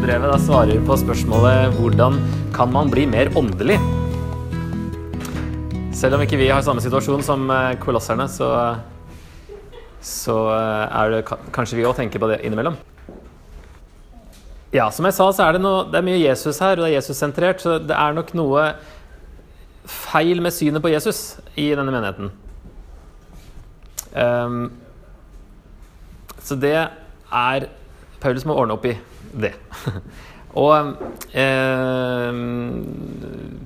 da svarer på spørsmålet hvordan kan man bli mer åndelig? Selv om ikke vi har samme situasjon som eh, kolosserne, så, så eh, er det kanskje vi òg tenker på det innimellom. Ja, som jeg sa, så er det, noe, det er mye Jesus her, og det er Jesus-sentrert, så det er nok noe feil med synet på Jesus i denne menigheten. Um, så det er Paulus må ordne opp i det. Og eh,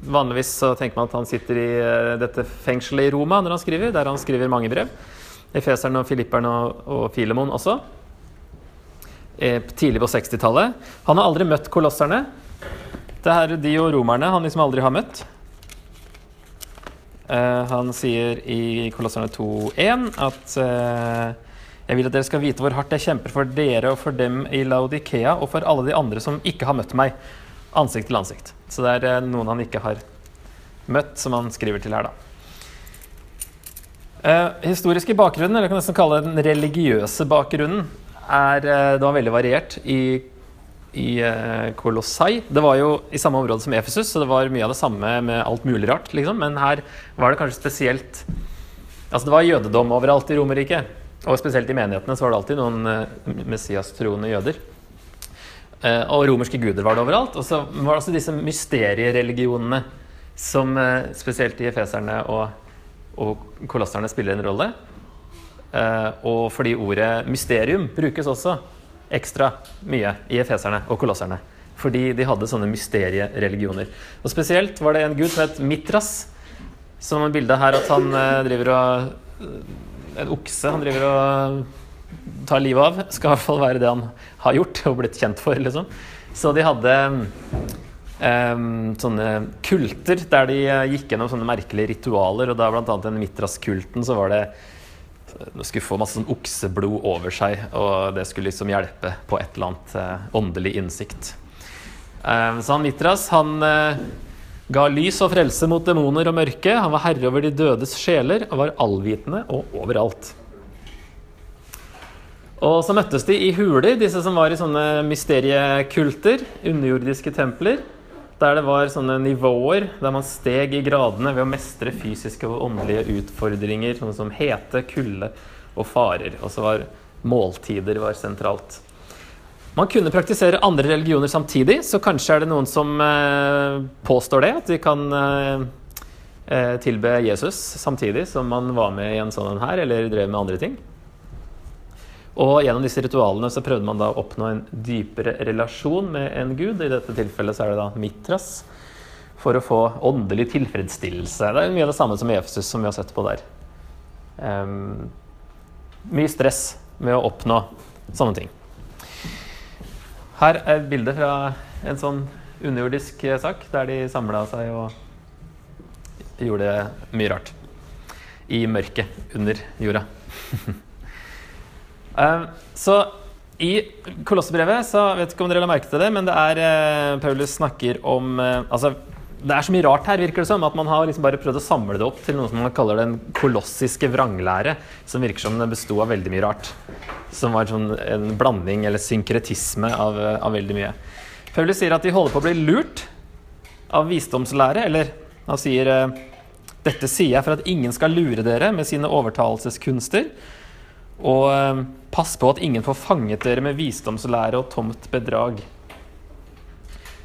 vanligvis så tenker man at han sitter i uh, dette fengselet i Roma når han skriver, der han skriver mange brev. Efeseren og Filipperen og, og Filemon også. Eh, tidlig på 60-tallet. Han har aldri møtt kolosserne. Det er de og romerne han liksom aldri har møtt. Eh, han sier i Kolosserne 2.1 at eh, jeg vil at dere skal vite hvor hardt jeg kjemper for dere og for dem i Laudikea og for alle de andre som ikke har møtt meg ansikt til ansikt. Så det er eh, noen han ikke har møtt, som han skriver til her, da. Eh, historiske bakgrunnen, eller jeg kan nesten kalle den religiøse bakgrunnen, er det var veldig variert i, i eh, Kolossai. Det var jo i samme område som Efesus, så det var mye av det samme med alt mulig rart. Liksom. Men her var det kanskje spesielt Altså, det var jødedom overalt i Romerriket. Og spesielt i menighetene så var det alltid noen messiastroende Messias-troende jøder. Uh, og romerske guder var det overalt. Og så var det også disse mysteriereligionene som uh, spesielt i efeserne og, og kolosserne spiller en rolle. og fordi ordet mysterium brukes også ekstra mye i efeserne og kolosserne. Fordi de hadde sånne mysteriereligioner. Og spesielt var det en gud som het Mitras, som bildet her at han driver og en okse han driver og tar livet av. Skal i hvert fall være det han har gjort og blitt kjent for. liksom. Så de hadde um, sånne kulter der de gikk gjennom sånne merkelige ritualer. Og da annet den Mitras-kulten så var det de skulle få masse sånn okseblod over seg, og det skulle liksom hjelpe på et eller annet uh, åndelig innsikt. Um, så han Mitras han uh, ga lys og frelse mot demoner og mørke. Han var herre over de dødes sjeler og var allvitende og overalt. Og så møttes de i huler, disse som var i sånne mysteriekulter, underjordiske templer, der det var sånne nivåer der man steg i gradene ved å mestre fysiske og åndelige utfordringer, sånne som hete, kulde og farer. Og så var måltider var sentralt. Man kunne praktisere andre religioner samtidig, så kanskje er det noen som eh, påstår det. At de kan eh, eh, tilbe Jesus samtidig som man var med i en sånn her, eller drev med andre ting. Og gjennom disse ritualene så prøvde man da å oppnå en dypere relasjon med en gud. I dette tilfellet så er det da Mitras. For å få åndelig tilfredsstillelse. Det er mye av det samme som i Efesus, som vi har sett på der. Um, mye stress med å oppnå sånne ting. Her er et bilde fra en sånn underjordisk sak, der de samla seg og gjorde mye rart. I mørket under jorda. um, så i Kolossebrevet så vet ikke om dere la merke til det, men det er uh, Paulus snakker om altså, Det er så mye rart her, virker det som, at man har liksom bare prøvd å samle det opp til noe som man kaller den kolossiske vranglære, som virker som det besto av veldig mye rart som var sånn en blanding eller synkretisme av, av, veldig mye. Paulus sier at de holder på å bli lurt av visdomslære, eller han sier eh, dette sier jeg for at ingen skal lure dere med sine overtalelseskunster. Og eh, pass på at ingen får fanget dere med visdomslære og tomt bedrag.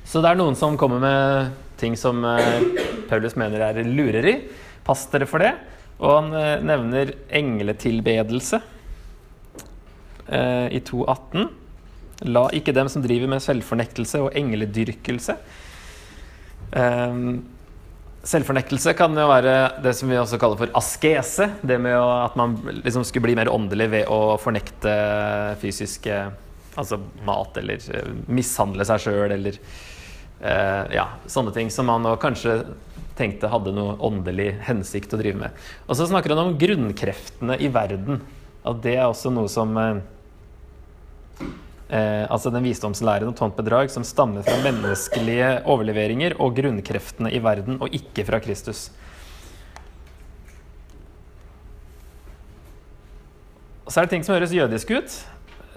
Så det er noen som kommer med ting som eh, Paulus mener er lureri. Pass dere for det. Og han nevner engletilbedelse eh, i 2.18. La ikke dem som driver med selvfornektelse og engledyrkelse. Eh, selvfornektelse kan jo være det som vi også kaller for askese. Det med at man liksom skulle bli mer åndelig ved å fornekte fysiske Altså mat, eller eh, mishandle seg sjøl, eller eh, ja, sånne ting som man kanskje tenkte hadde noe åndelig hensikt å drive med. Og så snakker han om grunnkreftene i verden. At det er også noe som eh, Eh, altså den visdomslæren og tomt bedrag som stammer fra menneskelige overleveringer og grunnkreftene i verden, og ikke fra Kristus. Og så er det ting som høres jødisk ut.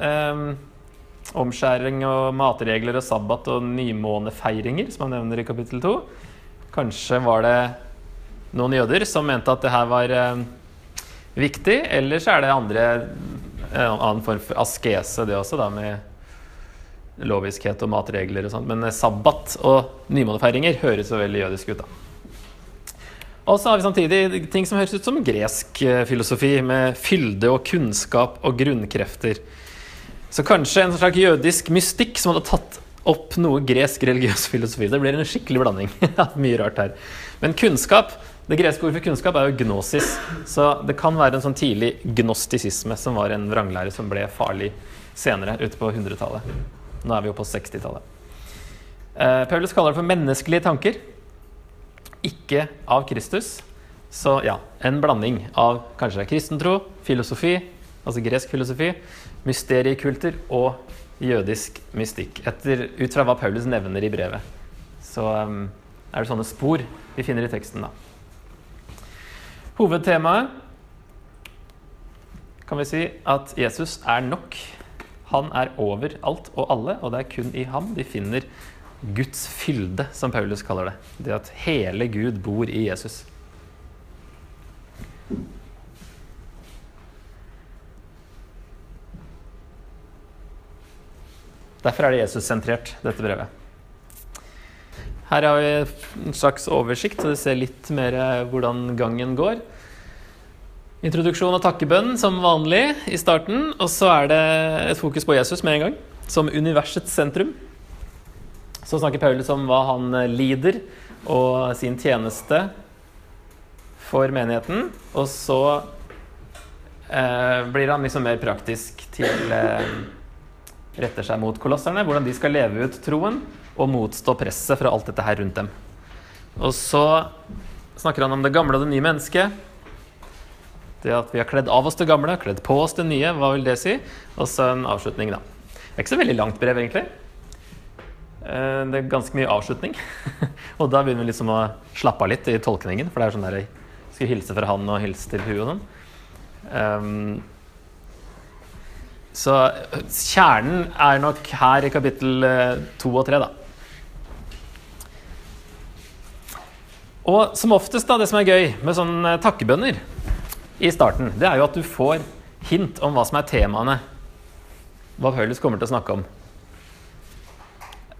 Eh, omskjæring og matregler og sabbat og nymånefeiringer, som han nevner i kapittel 2. Kanskje var det noen jøder som mente at det her var eh, viktig, eller så er det andre, en annen form for askese, det også, da, med loviskhet og matregler og sånt. Men eh, sabbat og nymånefeiringer høres jo veldig jødisk ut, da. Og så har vi samtidig ting som høres ut som gresk eh, filosofi, med fylde og kunnskap og grunnkrefter. Så kanskje en slags jødisk mystikk som hadde tatt opp noe gresk religiøs filosofi. Det blir en skikkelig blanding. Mye rart her. Men kunnskap, det greske ordet for kunnskap er jo gnosis. Så det kan være en sånn tidlig gnostisisme som var en vranglære som ble farlig senere, ute på 100-tallet. Nå er vi jo på 60-tallet. Eh, Paulus kaller det for menneskelige tanker ikke av Kristus. Så ja, en blanding av kanskje kristentro, filosofi, altså gresk filosofi, mysteriekulter og jødisk mystikk. Etter, ut fra hva Paulus nevner i brevet. Så um, er det sånne spor vi finner i teksten, da. Hovedtemaet kan vi si at Jesus er nok. Han er over alt og alle, og det er kun i ham de finner Guds fylde, som Paulus kaller det. Det at hele Gud bor i Jesus. Derfor er det Jesus-sentrert, dette brevet. Her har vi en slags oversikt, så du ser litt mer hvordan gangen går. Introduksjon og takkebønn som vanlig i starten. Og så er det et fokus på Jesus med en gang, som universets sentrum. Så snakker Paulus om hva han lider, og sin tjeneste for menigheten. Og så eh, blir han liksom mer praktisk til eh, Retter seg mot kolosserne, hvordan de skal leve ut troen og motstå presset fra alt dette her rundt dem. Og så snakker han om det gamle og det nye mennesket. Det at vi har kledd av oss det gamle, kledd på oss det nye. Hva vil det si? Og så en avslutning, da. Det er ikke så veldig langt brev, egentlig. Eh, det er ganske mye avslutning. og da begynner vi liksom å slappe av litt i tolkningen. For det er sånn der jeg skal hilse fra han og hilse til hun og sånn. Så kjernen er nok her i kapittel eh, to og tre, da. Og som oftest, da, det som er gøy med sånne takkebønner i starten, det er jo at du får hint om hva som er temaene. Hva Paulus kommer til å snakke om.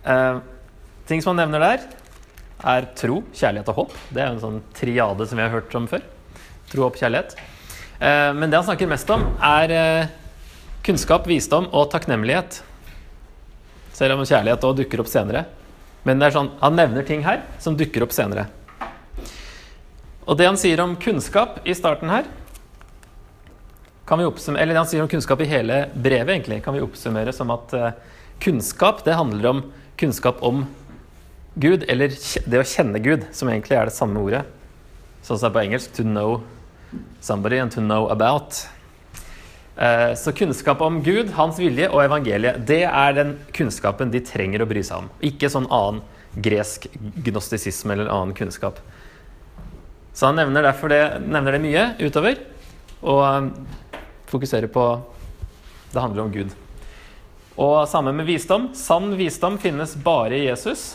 Eh, ting som han nevner der, er tro, kjærlighet og håp. Det er jo en sånn triade som vi har hørt om før. Tro, håp, kjærlighet. Eh, men det han snakker mest om, er uh, kunnskap, visdom og takknemlighet. Selv om kjærlighet òg dukker opp senere. Men det er sånn, han nevner ting her som dukker opp senere. Og det han sier om kunnskap i starten her kan vi Eller det han sier om kunnskap i hele brevet, egentlig, kan vi oppsummere som at kunnskap det handler om kunnskap om Gud, eller det å kjenne Gud, som egentlig er det samme ordet. Sånn som det er på engelsk 'to know somebody' and 'to know about'. Eh, så kunnskap om Gud, hans vilje og evangeliet, det er den kunnskapen de trenger å bry seg om. Ikke sånn annen gresk gnostisisme eller annen kunnskap. Så han nevner derfor det, nevner det mye utover, og eh, fokuserer på Det handler om Gud. Og sammen med visdom. Sann visdom finnes bare i Jesus.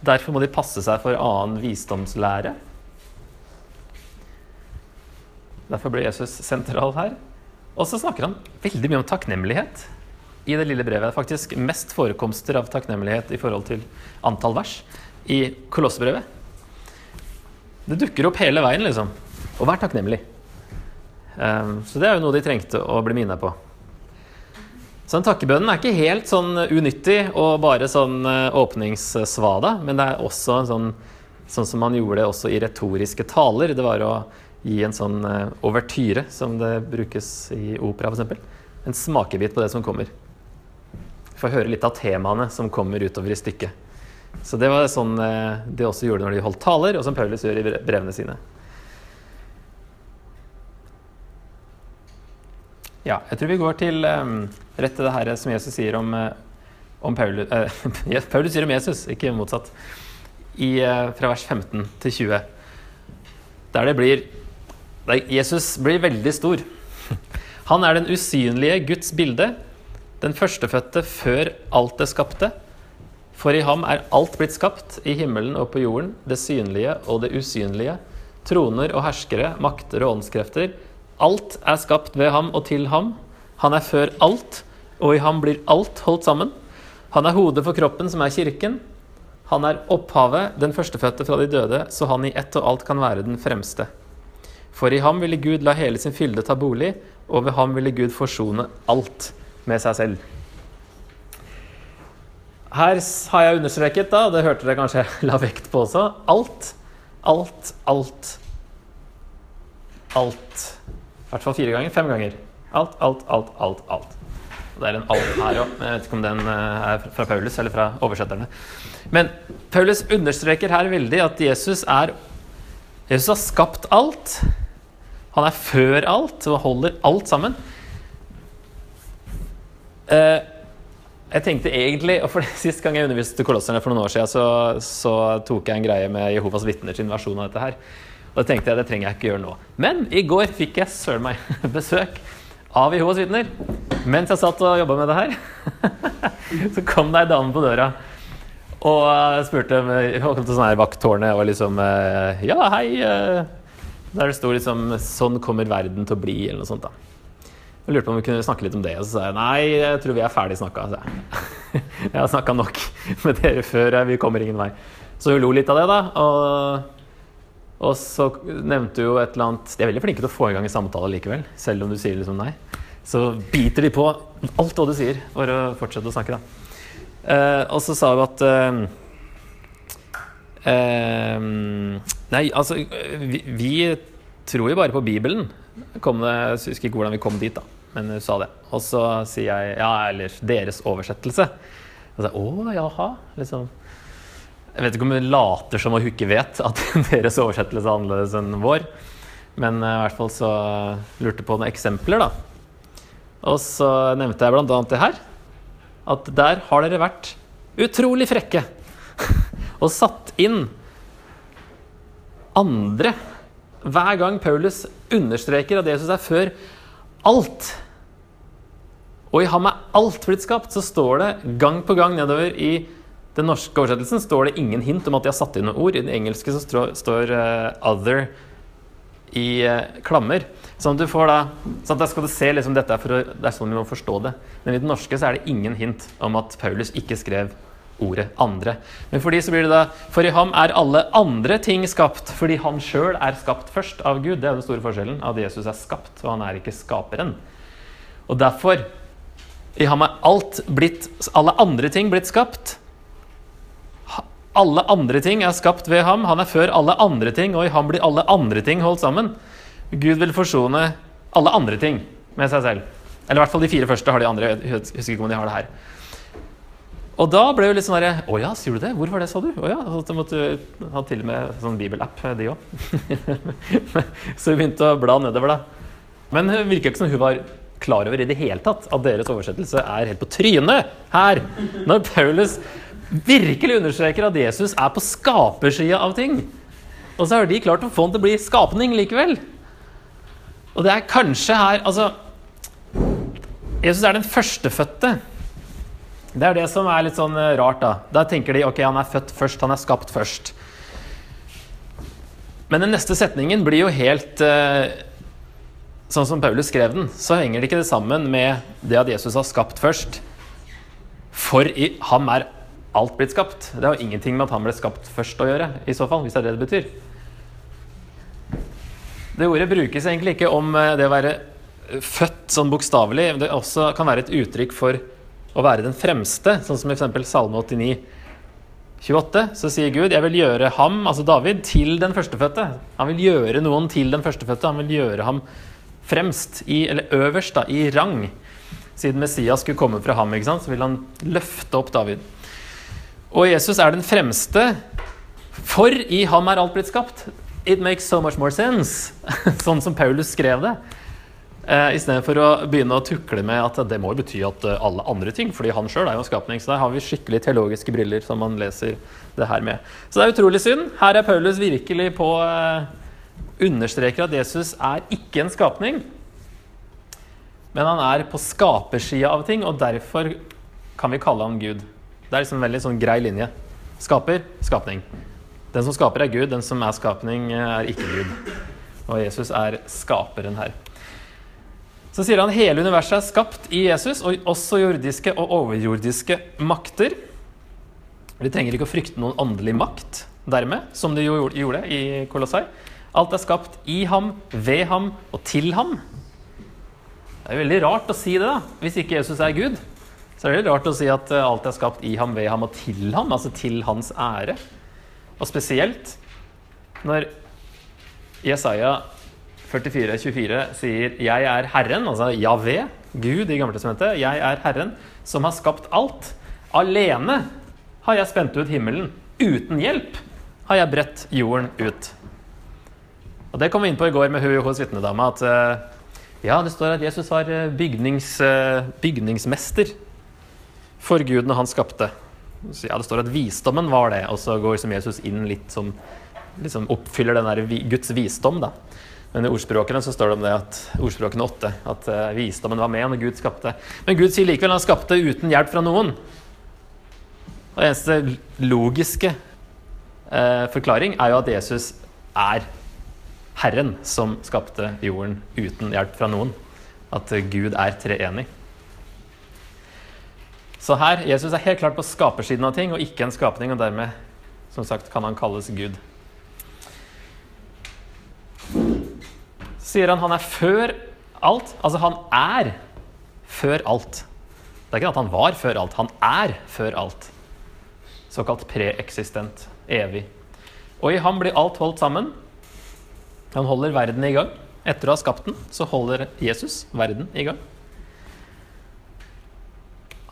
Derfor må de passe seg for annen visdomslære. Derfor ble Jesus sentral her. Og så snakker han veldig mye om takknemlighet i det lille brevet. Faktisk mest forekomster av takknemlighet i forhold til antall vers i Kolossebrevet. Det dukker opp hele veien, liksom. Og vær takknemlig. Um, så det er jo noe de trengte å bli minna på. Så den takkebønnen er ikke helt sånn unyttig og bare sånn eh, åpningssvada, men det er også sånn, sånn som man gjorde det også i retoriske taler. Det var å gi en sånn uh, overtyre, som det brukes i opera f.eks. En smakebit på det som kommer. Få høre litt av temaene som kommer utover i stykket. Så det var sånn uh, de også gjorde når de holdt taler, og som Paulus gjør i brevene sine. Ja, jeg tror vi går til um, rett til det her som Jesus sier om, om Paulus Paulus sier om Jesus, ikke motsatt. I, fra vers 15 til 20. Der det blir Jesus blir veldig stor. Han er den usynlige Guds bilde, den førstefødte før alt det skapte. For i ham er alt blitt skapt, i himmelen og på jorden, det synlige og det usynlige, troner og herskere, makter og åndskrefter. Alt er skapt ved ham og til ham. Han er før alt, og i ham blir alt holdt sammen. Han er hodet for kroppen, som er kirken. Han er opphavet, den førstefødte fra de døde, så han i ett og alt kan være den fremste. For i ham ville Gud la hele sin fylde ta bolig, og ved ham ville Gud forsone alt med seg selv. Her har jeg understreket, da, det hørte dere kanskje la vekt på også, alt, alt, alt. Alt. I hvert fall fire ganger. Fem ganger. Alt, alt, alt, alt, alt. Det er en alt her òg. Jeg vet ikke om den eh, er fra Paulus eller fra oversetterne. Men Paulus understreker her veldig at Jesus er Jesus har skapt alt. Han er før alt og holder alt sammen. Eh, jeg tenkte egentlig, og for Sist gang jeg underviste kolosserne for noen år siden, så, så tok jeg en greie med Jehovas vitner sin versjon av dette her. Og det tenkte jeg det trenger jeg ikke gjøre nå. Men i går fikk jeg søren meg besøk av Jehovas vitner. Mens jeg satt og jobba med det her, så kom det ei dame på døra og spurte Hun kom til sånn vakttårnet og liksom eh, Ja, hei. Der det sto liksom 'Sånn kommer verden til å bli', eller noe sånt. da. Jeg lurte på om vi kunne snakke litt om det, og så sa jeg nei, jeg tror vi er ferdig snakka. Jeg har snakka nok med dere før, vi kommer ingen vei. Så hun lo litt av det, da. Og, og så nevnte hun et eller annet De er veldig flinke til å få i gang en samtale likevel, selv om du sier liksom nei. Så biter de på alt hva du sier, for å fortsette å snakke, da. Uh, og så sa hun at uh, uh, Nei, altså vi, vi tror jo bare på Bibelen kom det, jeg husker ikke hvordan vi kom dit, da, men hun sa det. Og så sier jeg ja, eller deres oversettelse. Og så, Å, jaha, liksom. Jeg vet ikke om hun later som hun ikke vet at deres oversettelse er annerledes enn vår. Men uh, i hvert fall så lurte på noen eksempler, da. Og så nevnte jeg bl.a. det her. At der har dere vært utrolig frekke og satt inn andre hver gang Paulus understreker at Jesus er før alt, og i ham er alt blitt skapt, så står det gang på gang nedover i den norske oversettelsen står det ingen hint om at de har satt inn noen ord. I den engelske så står, uh, 'other' i uh, klammer. Sånn at du får da, sånn at da skal du se liksom dette er for å, Det er sånn vi må forstå det. Men i den norske så er det ingen hint om at Paulus ikke skrev ordet 'andre'. Men for de så blir det da For i ham er alle andre ting skapt, fordi han sjøl er skapt først av Gud. Det er den store forskjellen. At Jesus er skapt, og han er ikke skaperen. Og derfor I ham er alt blitt Alle andre ting blitt skapt. Alle andre ting er skapt ved ham. Han er før alle andre ting, og i ham blir alle andre ting holdt sammen. Gud vil forsone alle andre ting med seg selv. Eller i hvert fall de fire første har de andre. Jeg husker ikke om de har det her. Og da ble jo litt sånn herre Å ja, sier du det? Hvor var det, sa du? Å ja. Så måtte ha til og med sånn bibelapp, de òg. så vi begynte å bla nedover, da. Men det virka ikke som hun var klar over i det hele tatt at deres oversettelse er helt på trynet her. Når Paulus virkelig understreker at Jesus er på skapersida av ting. Og så har de klart å få den til å bli skapning likevel. Og det er kanskje her Altså Jesus er den førstefødte. Det er det som er litt sånn eh, rart, da. Da tenker de ok, han er født først, han er skapt først. Men den neste setningen blir jo helt eh, Sånn som Paulus skrev den, så henger det ikke det sammen med det at Jesus har skapt først. For i ham er alt blitt skapt. Det har ingenting med at han ble skapt først å gjøre, i så fall, hvis det er det det betyr. Det ordet brukes egentlig ikke om eh, det å være født sånn bokstavelig. Det også kan være et uttrykk for å være den fremste, sånn som f.eks. Salme 89, 28, så sier Gud jeg vil gjøre ham, altså David, til den førstefødte. Han vil gjøre noen til den førstefødte. Han vil gjøre ham fremst, i, eller øverst, da, i rang. Siden Messias skulle komme fra ham, så vil han løfte opp David. Og Jesus er den fremste, for i ham er alt blitt skapt. It makes so much more sense, sånn som Paulus skrev det. Uh, Istedenfor å begynne å tukle med at det må bety at uh, alle andre ting, fordi han sjøl er jo en skapning. Så der har vi skikkelig teologiske briller som man leser det her med. Så det er utrolig synd. Her er Paulus virkelig på eh, Understreker at Jesus er ikke en skapning. Men han er på skapersida av ting, og derfor kan vi kalle ham Gud. Det er liksom en veldig sånn grei linje. Skaper, skapning. Den som skaper, er Gud. Den som er skapning, er ikke Gud. Og Jesus er skaperen her. Så sier han hele universet er skapt i Jesus, og også jordiske og overjordiske makter. De trenger ikke å frykte noen åndelig makt dermed, som de jo gjorde i Kolossai. Alt er skapt i ham, ved ham og til ham. Det er veldig rart å si det, da, hvis ikke Jesus er Gud. Så er det rart å si at eh, alt er skapt i ham, ved ham og til ham, altså til hans ære. Og spesielt når Jesaja 44, 24 sier 'Jeg er Herren', altså Javé, Gud i Gammeltestamentet. 'Jeg er Herren som har skapt alt'. Alene har jeg spent ut himmelen. Uten hjelp har jeg bredt jorden ut. Og Det kom vi inn på i går med hun hos vitnedama. At uh, ja, det står at Jesus var eh, bygnings, uh, bygningsmester for Gud når han skapte. Så ja, det står at visdommen var det, og så går liksom Jesus inn litt som liksom oppfyller den der Guds visdom. da. Men i ordspråkene så står det om det at ordspråkene åtte, at uh, visdommen var med når Gud skapte. Men Gud sier likevel at han skapte uten hjelp fra noen. Og eneste logiske eh, forklaring er jo at Jesus er Herren som skapte jorden uten hjelp fra noen. At Gud er treenig. Så her, Jesus er helt klart på skapersiden av ting, og ikke en skapning. Og dermed som sagt, kan han kalles Gud. Sier han han er før alt. Altså, han er før alt. Det er ikke at han var før alt. Han er før alt. Såkalt preeksistent. Evig. Og i ham blir alt holdt sammen. Han holder verden i gang. Etter å ha skapt den, så holder Jesus verden i gang.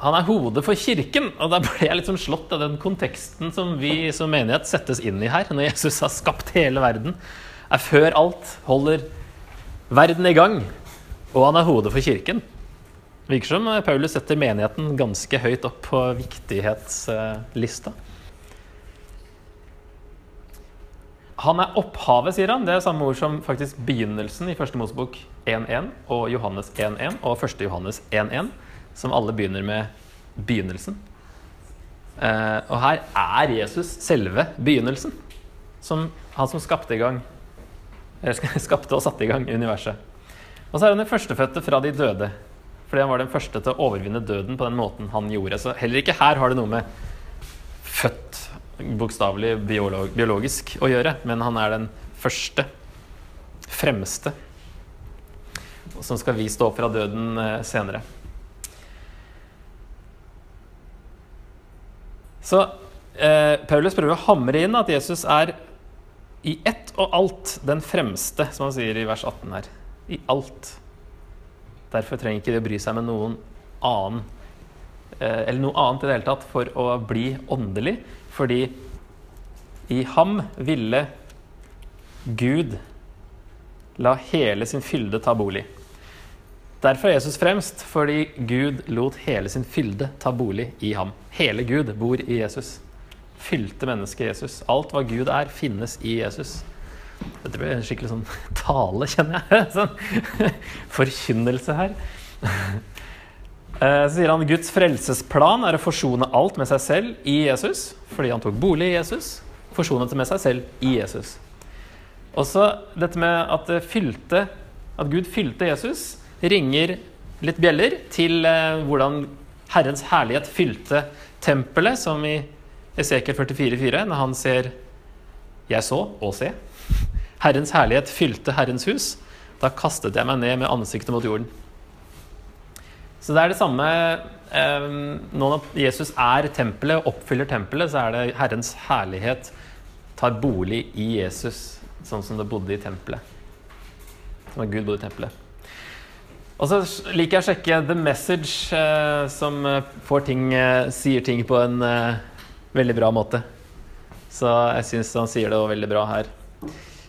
Han er hodet for kirken, og da ble jeg litt sånn slått av den konteksten som vi som menighet settes inn i her, når Jesus har skapt hele verden, er før alt, holder verden i gang, og han er hodet for kirken. Virker som Paulus setter menigheten ganske høyt opp på viktighetslista. Han er opphavet, sier han. Det er samme ord som faktisk begynnelsen i første Mosebok 1.1 og Johannes 1.1 og første Johannes 1.1, som alle begynner med begynnelsen. Eh, og her er Jesus selve begynnelsen. Som han som skapte i gang skapte og satte i gang universet. Og så er han den førstefødte fra de døde. Fordi han var den første til å overvinne døden på den måten han gjorde. Så heller ikke her har det noe med født bokstavelig biolog, biologisk å gjøre, men han er den første, fremste, som skal vi stå opp fra døden eh, senere. Så eh, Paulus prøver å hamre inn at Jesus er i ett og alt den fremste, som han sier i vers 18 her. I alt. Derfor trenger ikke de å bry seg med noen annen eh, eller noe annet i det hele tatt for å bli åndelig, fordi i ham ville Gud la hele sin fylde ta bolig. Derfor er Jesus fremst, fordi Gud lot hele sin fylde ta bolig i ham. Hele Gud bor i Jesus. Fylte mennesket Jesus. Alt hva Gud er, finnes i Jesus. Dette blir en skikkelig sånn tale, kjenner jeg. Sånn forkynnelse her. Eh, så sier han Guds frelsesplan er å forsone alt med seg selv i Jesus, fordi han tok bolig i Jesus. Forsonet det med seg selv i Jesus. Også dette med at, fylte, at Gud fylte Jesus, ringer litt bjeller til eh, hvordan Herrens herlighet fylte tempelet, som i Esekiel 44,4, når han ser 'Jeg så og se'. Herrens herlighet fylte Herrens hus. Da kastet jeg meg ned med ansiktet mot jorden. Så det er det samme eh, Nå når Jesus er tempelet, oppfyller tempelet, så er det Herrens herlighet tar bolig i Jesus, sånn som det bodde i tempelet. Som Gud bodde i tempelet. Og så liker jeg å sjekke The Message, eh, som eh, ting, sier ting på en veldig bra måte. Så jeg syns han sier det veldig bra her,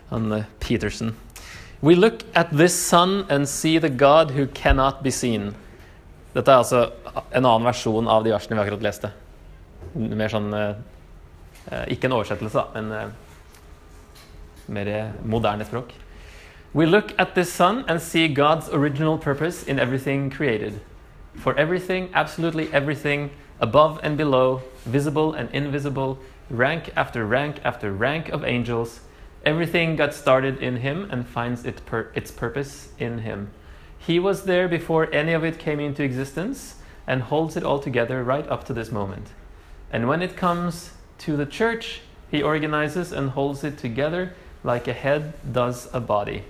han uh, Peterson. We look at this sun and see the God who cannot be seen. Dette er altså en annen versjon av de versene vi akkurat leste. Mer sånn eh, Ikke en oversettelse, da, men mer moderne språk. We look at this sun and see God's original purpose in everything created. For everything, absolutely everything, above and below, visible and invisible, rank after rank after rank of angels, everything got started in Him and finds it pur- its purpose in Him. He was there before any of it came into existence and holds it all together right up to this moment. And when it comes to the church, He organizes and holds it together like a head does a body.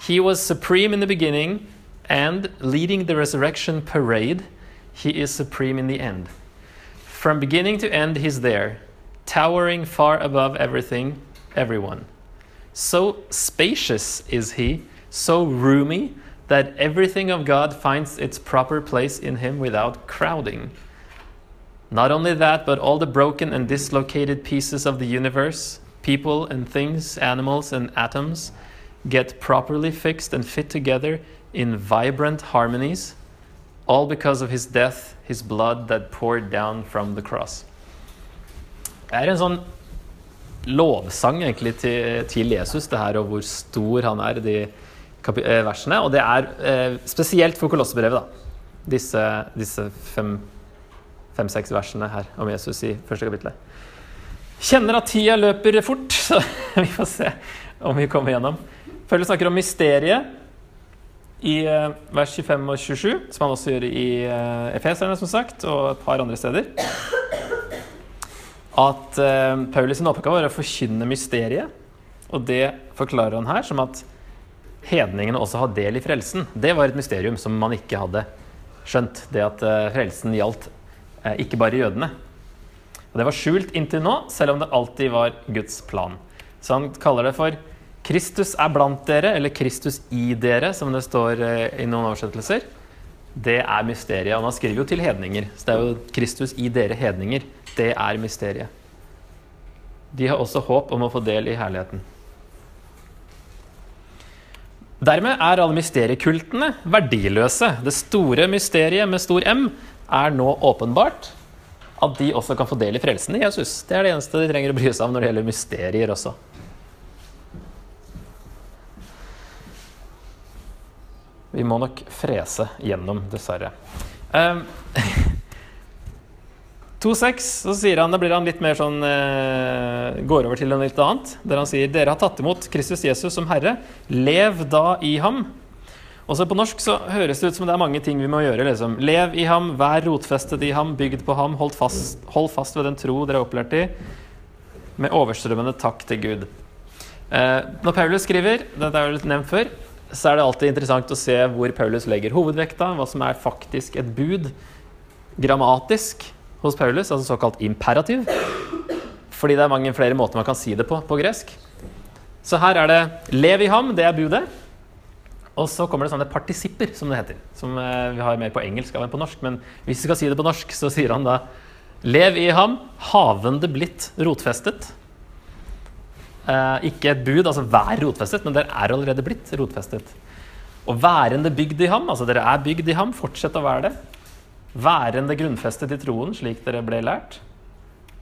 He was supreme in the beginning and leading the resurrection parade, he is supreme in the end. From beginning to end, he's there, towering far above everything, everyone. So spacious is he, so roomy, that everything of God finds its proper place in him without crowding. Not only that, but all the broken and dislocated pieces of the universe, people and things, animals and atoms, get properly fixed and fit together in vibrant harmonies, all because of his death, his blood that poured down from the cross. Det er en sånn lovsang egentlig til, til Jesus, det her og hvor stor han er i de eh, versene. Og det er eh, spesielt for Kolossebrevet, da. Disse, disse fem, fem-seks versene her om Jesus i første kapittelet. Kjenner at tida løper fort, så vi får se om vi kommer gjennom. Følger snakker om mysteriet i eh, vers 25 og 27, som han også gjør i eh, Efeserne, som sagt, og et par andre steder. At eh, Paulus' oppgave var å forkynne mysteriet, og det forklarer han her som at hedningene også har del i frelsen. Det var et mysterium som man ikke hadde skjønt. Det at frelsen gjaldt ikke bare jødene. Og Det var skjult inntil nå, selv om det alltid var Guds plan. Så han kaller det for Kristus er blant dere, eller Kristus i dere, som det står eh, i noen oversettelser. Det er mysteriet. Han skriver jo til hedninger. Så det er jo Kristus i dere hedninger. Det er mysteriet. De har også håp om å få del i herligheten. Dermed er alle mysteriekultene verdiløse. Det store mysteriet med stor M er nå åpenbart at de også kan få del i frelsen i Jesus. Det er det eneste de trenger å bry seg om når det gjelder mysterier også. Vi må nok frese gjennom, dessverre. Um, 2.6 så sier han, da blir han litt mer sånn eh, Går over til noe litt annet. Der han sier dere har tatt imot Kristus Jesus som Herre. Lev da i ham. Også på norsk så høres det ut som det er mange ting vi må gjøre. liksom. Lev i ham, vær rotfestet i ham, bygd på ham, hold fast, hold fast ved den tro dere er opplært i, med overstrømmende takk til Gud. Eh, når Paulus skriver, dette er jo litt nevnt før, så er det alltid interessant å se hvor Paulus legger hovedvekta, hva som er faktisk et bud grammatisk hos Paulus, altså såkalt imperativ. Fordi det er mange flere måter man kan si det på på gresk. Så her er det 'lev i ham', det er budet. Og så kommer det sånne partisipper, som det heter. Som eh, vi har mer på engelsk enn på norsk. Men hvis vi skal si det på norsk, så sier han da 'lev i ham, havende blitt rotfestet'. Eh, ikke et bud, altså vær rotfestet, men dere er allerede blitt rotfestet. Og værende bygd i ham, altså dere er bygd i ham, fortsett å være det. Værende grunnfestet i troen, slik dere ble lært.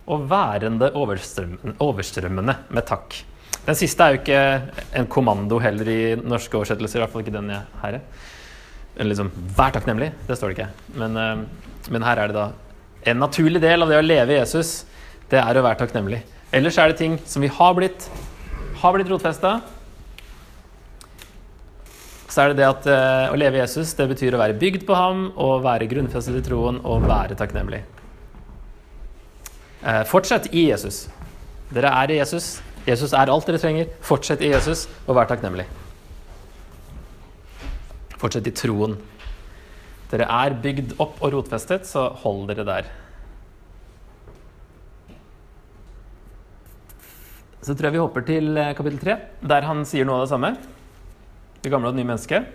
Og værende overstrømmende, overstrømmende med takk. Den siste er jo ikke en kommando heller i norske oversettelser, i hvert fall ikke den jeg her er. Liksom, Vær takknemlig, det står det ikke. Men, eh, men her er det da en naturlig del av det å leve i Jesus, det er å være takknemlig. Ellers er det ting som vi har blitt, har blitt rotfesta. Så er det det at eh, å leve i Jesus, det betyr å være bygd på ham, og være grunnfestet i troen og være takknemlig. Eh, fortsett i Jesus. Dere er i Jesus. Jesus er alt dere trenger. Fortsett i Jesus og vær takknemlig. Fortsett i troen. Dere er bygd opp og rotfestet, så hold dere der. Så tror jeg vi hopper til eh, kapittel 3, der han sier noe av det samme. Det gamle og det nye mennesket.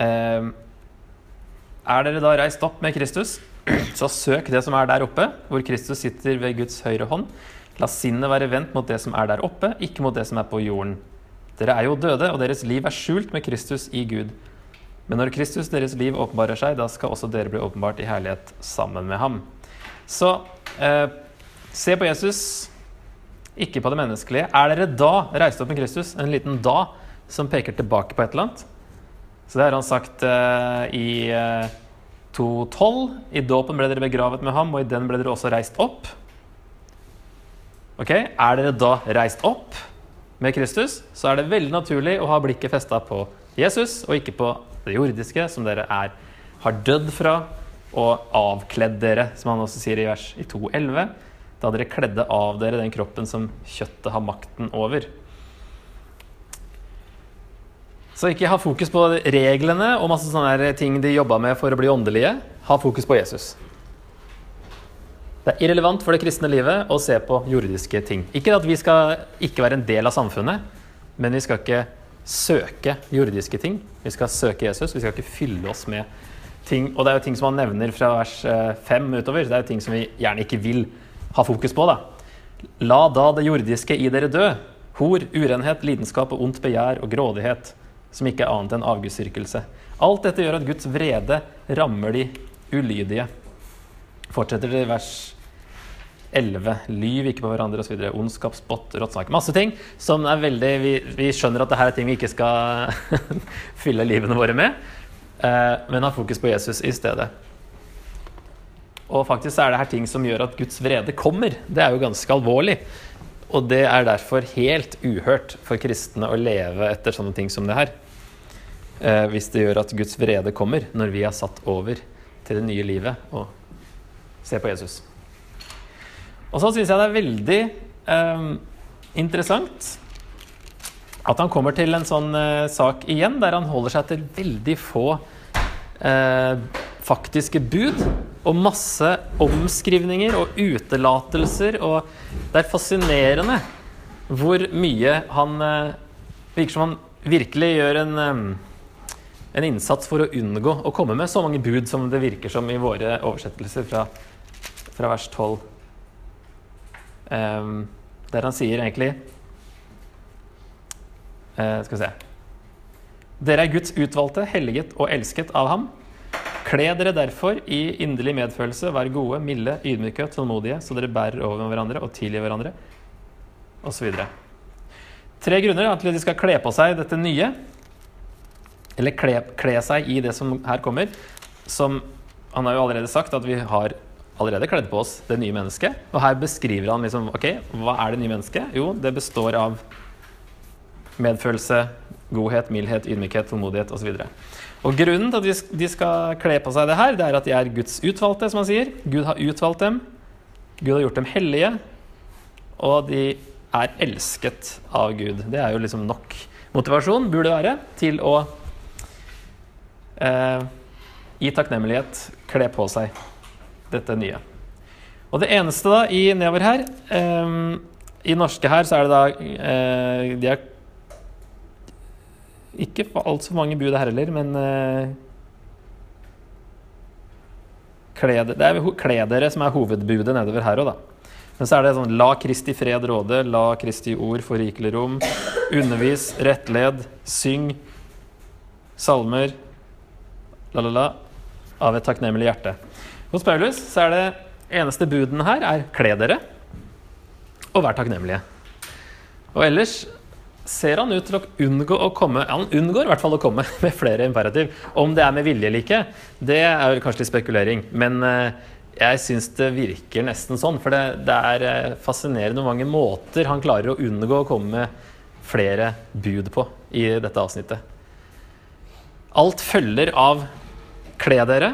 Eh, er dere da reist opp med Kristus, så søk det som er der oppe, hvor Kristus sitter ved Guds høyre hånd. La sinnet være vendt mot det som er der oppe, ikke mot det som er på jorden. Dere er jo døde, og deres liv er skjult med Kristus i Gud. Men når Kristus, deres liv, åpenbarer seg, da skal også dere bli åpenbart i herlighet sammen med ham. Så eh, se på Jesus, ikke på det menneskelige. Er dere da reist opp med Kristus? En liten da som peker tilbake på et eller annet. Så det har han sagt uh, i uh, 2.12. I dåpen ble dere begravet med ham, og i den ble dere også reist opp. Ok, Er dere da reist opp med Kristus, så er det veldig naturlig å ha blikket festa på Jesus, og ikke på det jordiske, som dere er, har dødd fra, og avkledd dere, som han også sier i vers i 2.11. Da dere kledde av dere den kroppen som kjøttet har makten over. Så ikke ha fokus på reglene og masse sånne ting de jobba med for å bli åndelige. Ha fokus på Jesus. Det er irrelevant for det kristne livet å se på jordiske ting. Ikke at vi skal ikke være en del av samfunnet, men vi skal ikke søke jordiske ting. Vi skal søke Jesus. Vi skal ikke fylle oss med ting. Og det er jo ting som han nevner fra vers 5 eh, utover. Det er jo ting som vi gjerne ikke vil ha fokus på. da. La da det jordiske i dere dø. Hor, urenhet, lidenskap og ondt begjær og grådighet som ikke er annet enn avgudsdyrkelse. Alt dette gjør at Guds vrede rammer de ulydige. Fortsetter det i vers 11. Lyv ikke på hverandre osv. Ondskap, spott, råttsnakk. Masse ting som er veldig vi, vi, skjønner at dette er ting vi ikke skal fylle livene våre med, eh, men ha fokus på Jesus i stedet. Og faktisk er det her ting som gjør at Guds vrede kommer. Det er jo ganske alvorlig. Og det er derfor helt uhørt for kristne å leve etter sånne ting som det her. Eh, hvis det gjør at Guds vrede kommer når vi er satt over til det nye livet og ser på Jesus. Og så syns jeg det er veldig eh, interessant at han kommer til en sånn eh, sak igjen, der han holder seg til veldig få eh, faktiske bud og masse omskrivninger og utelatelser. Og det er fascinerende hvor mye han eh, Virker som han virkelig gjør en eh, en innsats for å unngå å komme med så mange bud som det virker som i våre oversettelser fra, fra vers 12. Um, ehm, der han sier egentlig uh, Skal vi se Dere er Guds utvalgte, helliget og elsket av ham. Kle dere derfor i inderlig medfølelse, vær gode, milde, ydmyke, tålmodige, så dere bærer over med hverandre og tilgir hverandre, osv. Tre grunner til at de skal kle på seg dette nye eller kle, kle, seg i det som her kommer. Som Han har jo allerede sagt at vi har allerede kledd på oss det nye mennesket. Og her beskriver han liksom Ok, hva er det nye mennesket? Jo, det består av medfølelse, godhet, mildhet, ydmykhet, tålmodighet osv. Grunnen til at de skal kle på seg det her, det er at de er Guds utvalgte, som han sier. Gud har utvalgt dem. Gud har gjort dem hellige. Og de er elsket av Gud. Det er jo liksom nok motivasjon, burde det være, til å eh, i takknemlighet kle på seg dette nye. Og det eneste da i nedover her eh, I norske her så er det da eh, De er ikke altfor mange bud her heller, men kle, Det er kle dere som er hovedbudet nedover her òg, da. Men så er det sånn La Kristi fred råde, la Kristi ord få rikelig rom. Undervis, rettled, syng. Salmer, la-la-la, av et takknemlig hjerte. Hos Paulus så er det eneste buden her er kle dere og vær takknemlige. Og ellers ser han ut til å unngå å komme Han unngår i hvert fall å komme med flere imperativ. Om det er med vilje eller ikke, det er vel kanskje litt spekulering. Men eh, jeg syns det virker nesten sånn. For det, det er eh, fascinerende hvor mange måter han klarer å unngå å komme med flere bud på i dette avsnittet. Alt følger av Kle dere.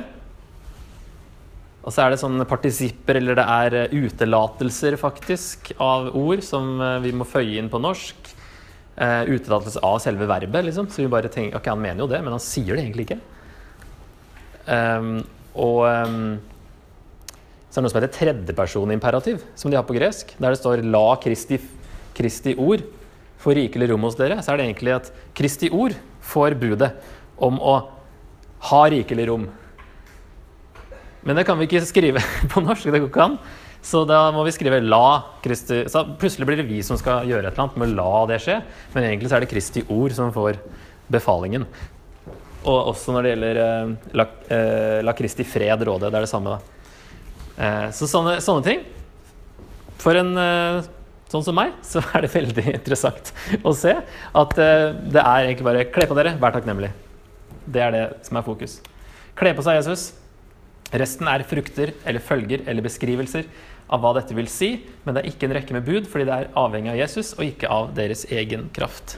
Og så er det sånne partisipper, eller det er eh, utelatelser, faktisk, av ord som vi må føye inn på norsk. Uh, utelatelse av selve verbet, liksom. Så vi bare tenker Ok, han mener jo det, men han sier det egentlig ikke. Um, og um, så er det noe som heter tredjepersonimperativ, som de har på gresk. Der det står 'la Kristi, Kristi ord få rikelig rom hos dere'. Så er det egentlig at Kristi ord får budet om å ha rikelig rom. Men det kan vi ikke skrive på norsk. det går ikke an. Så da må vi skrive 'la Kristi' Så plutselig blir det vi som skal gjøre et eller annet med å la det skje. Men egentlig så er det Kristi ord som får befalingen. Og også når det gjelder eh, la, eh, la, Kristi fred råde. Det er det samme, da. Eh, så sånne, sånne, ting. For en eh, sånn som meg, så er det veldig interessant å se at eh, det er egentlig bare kle på dere, vær takknemlig. Det er det som er fokus. Kle på seg Jesus. Resten er frukter eller følger eller beskrivelser av hva dette vil si, men det er ikke en rekke med bud, fordi det er avhengig av Jesus og ikke av deres egen kraft.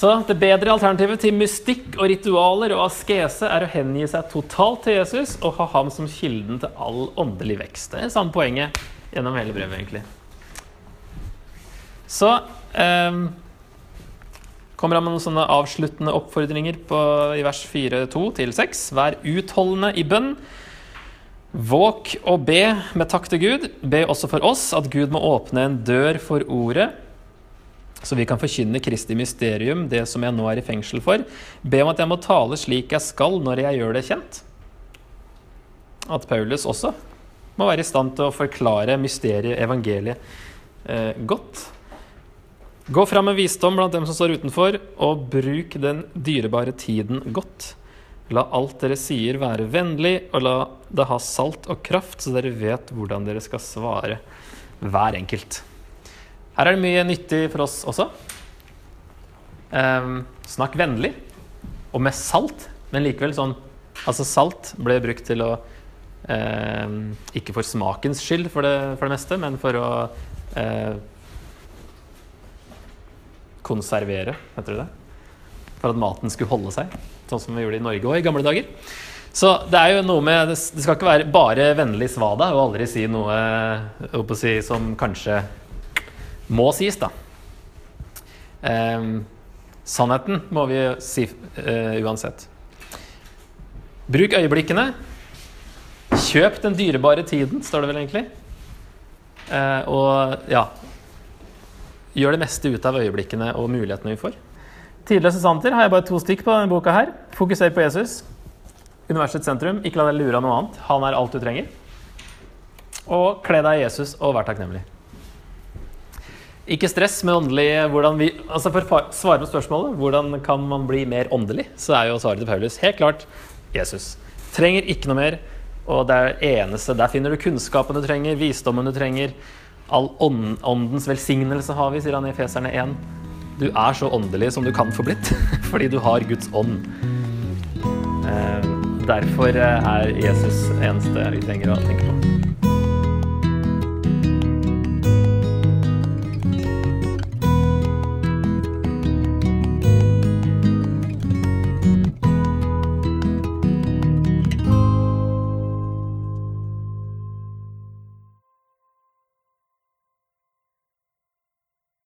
Så det bedre alternativet til mystikk og ritualer og askese er å hengi seg totalt til Jesus og ha ham som kilden til all åndelig vekst. Det er samme poenget gjennom hele brevet, egentlig. Så um, kommer han med noen sånne avsluttende oppfordringer på, i vers 4-2 til 6. Vær utholdende i bønn. Våk og be med takk til Gud. Be også for oss at Gud må åpne en dør for ordet, så vi kan forkynne Kristi mysterium, det som jeg nå er i fengsel for. Be om at jeg må tale slik jeg skal når jeg gjør det kjent. At Paulus også må være i stand til å forklare mysteriet, evangeliet, eh, godt. Gå fram med visdom blant dem som står utenfor, og bruk den dyrebare tiden godt. La alt dere sier være vennlig, og la det ha salt og kraft, så dere vet hvordan dere skal svare hver enkelt. Her er det mye nyttig for oss også. Um, snakk vennlig, og med salt, men likevel sånn Altså, salt ble brukt til å um, Ikke for smakens skyld, for det, for det meste, men for å uh, konservere, heter det det? For at maten skulle holde seg, sånn som vi gjorde i Norge òg i gamle dager. Så det er jo noe med Det skal ikke være bare vennlig svada og aldri si noe si, som kanskje må sies, da. Um, sannheten må vi si uh, uansett. Bruk øyeblikkene. Kjøp den dyrebare tiden, står det vel egentlig. Uh, og ja Gjør det meste ut av øyeblikkene og mulighetene vi får. Tidløse santer har jeg bare to stikk på denne boka her. Fokuser på Jesus. Universets sentrum. Ikke la deg lure av noe annet. Han er alt du trenger. Og kle deg i Jesus og vær takknemlig. Ikke stress med åndelig hvordan vi, altså For å svare på spørsmålet hvordan kan man bli mer åndelig, så er jo svaret til Paulus helt klart Jesus. Trenger ikke noe mer. Og det er eneste, Der finner du kunnskapen du trenger, visdommen du trenger. All åndens velsignelse har vi, sier han i Feserne 1. Du er så åndelig som du kan få blitt, fordi du har Guds ånd. Eh, derfor er Jesus eneste vi trenger å tenke på.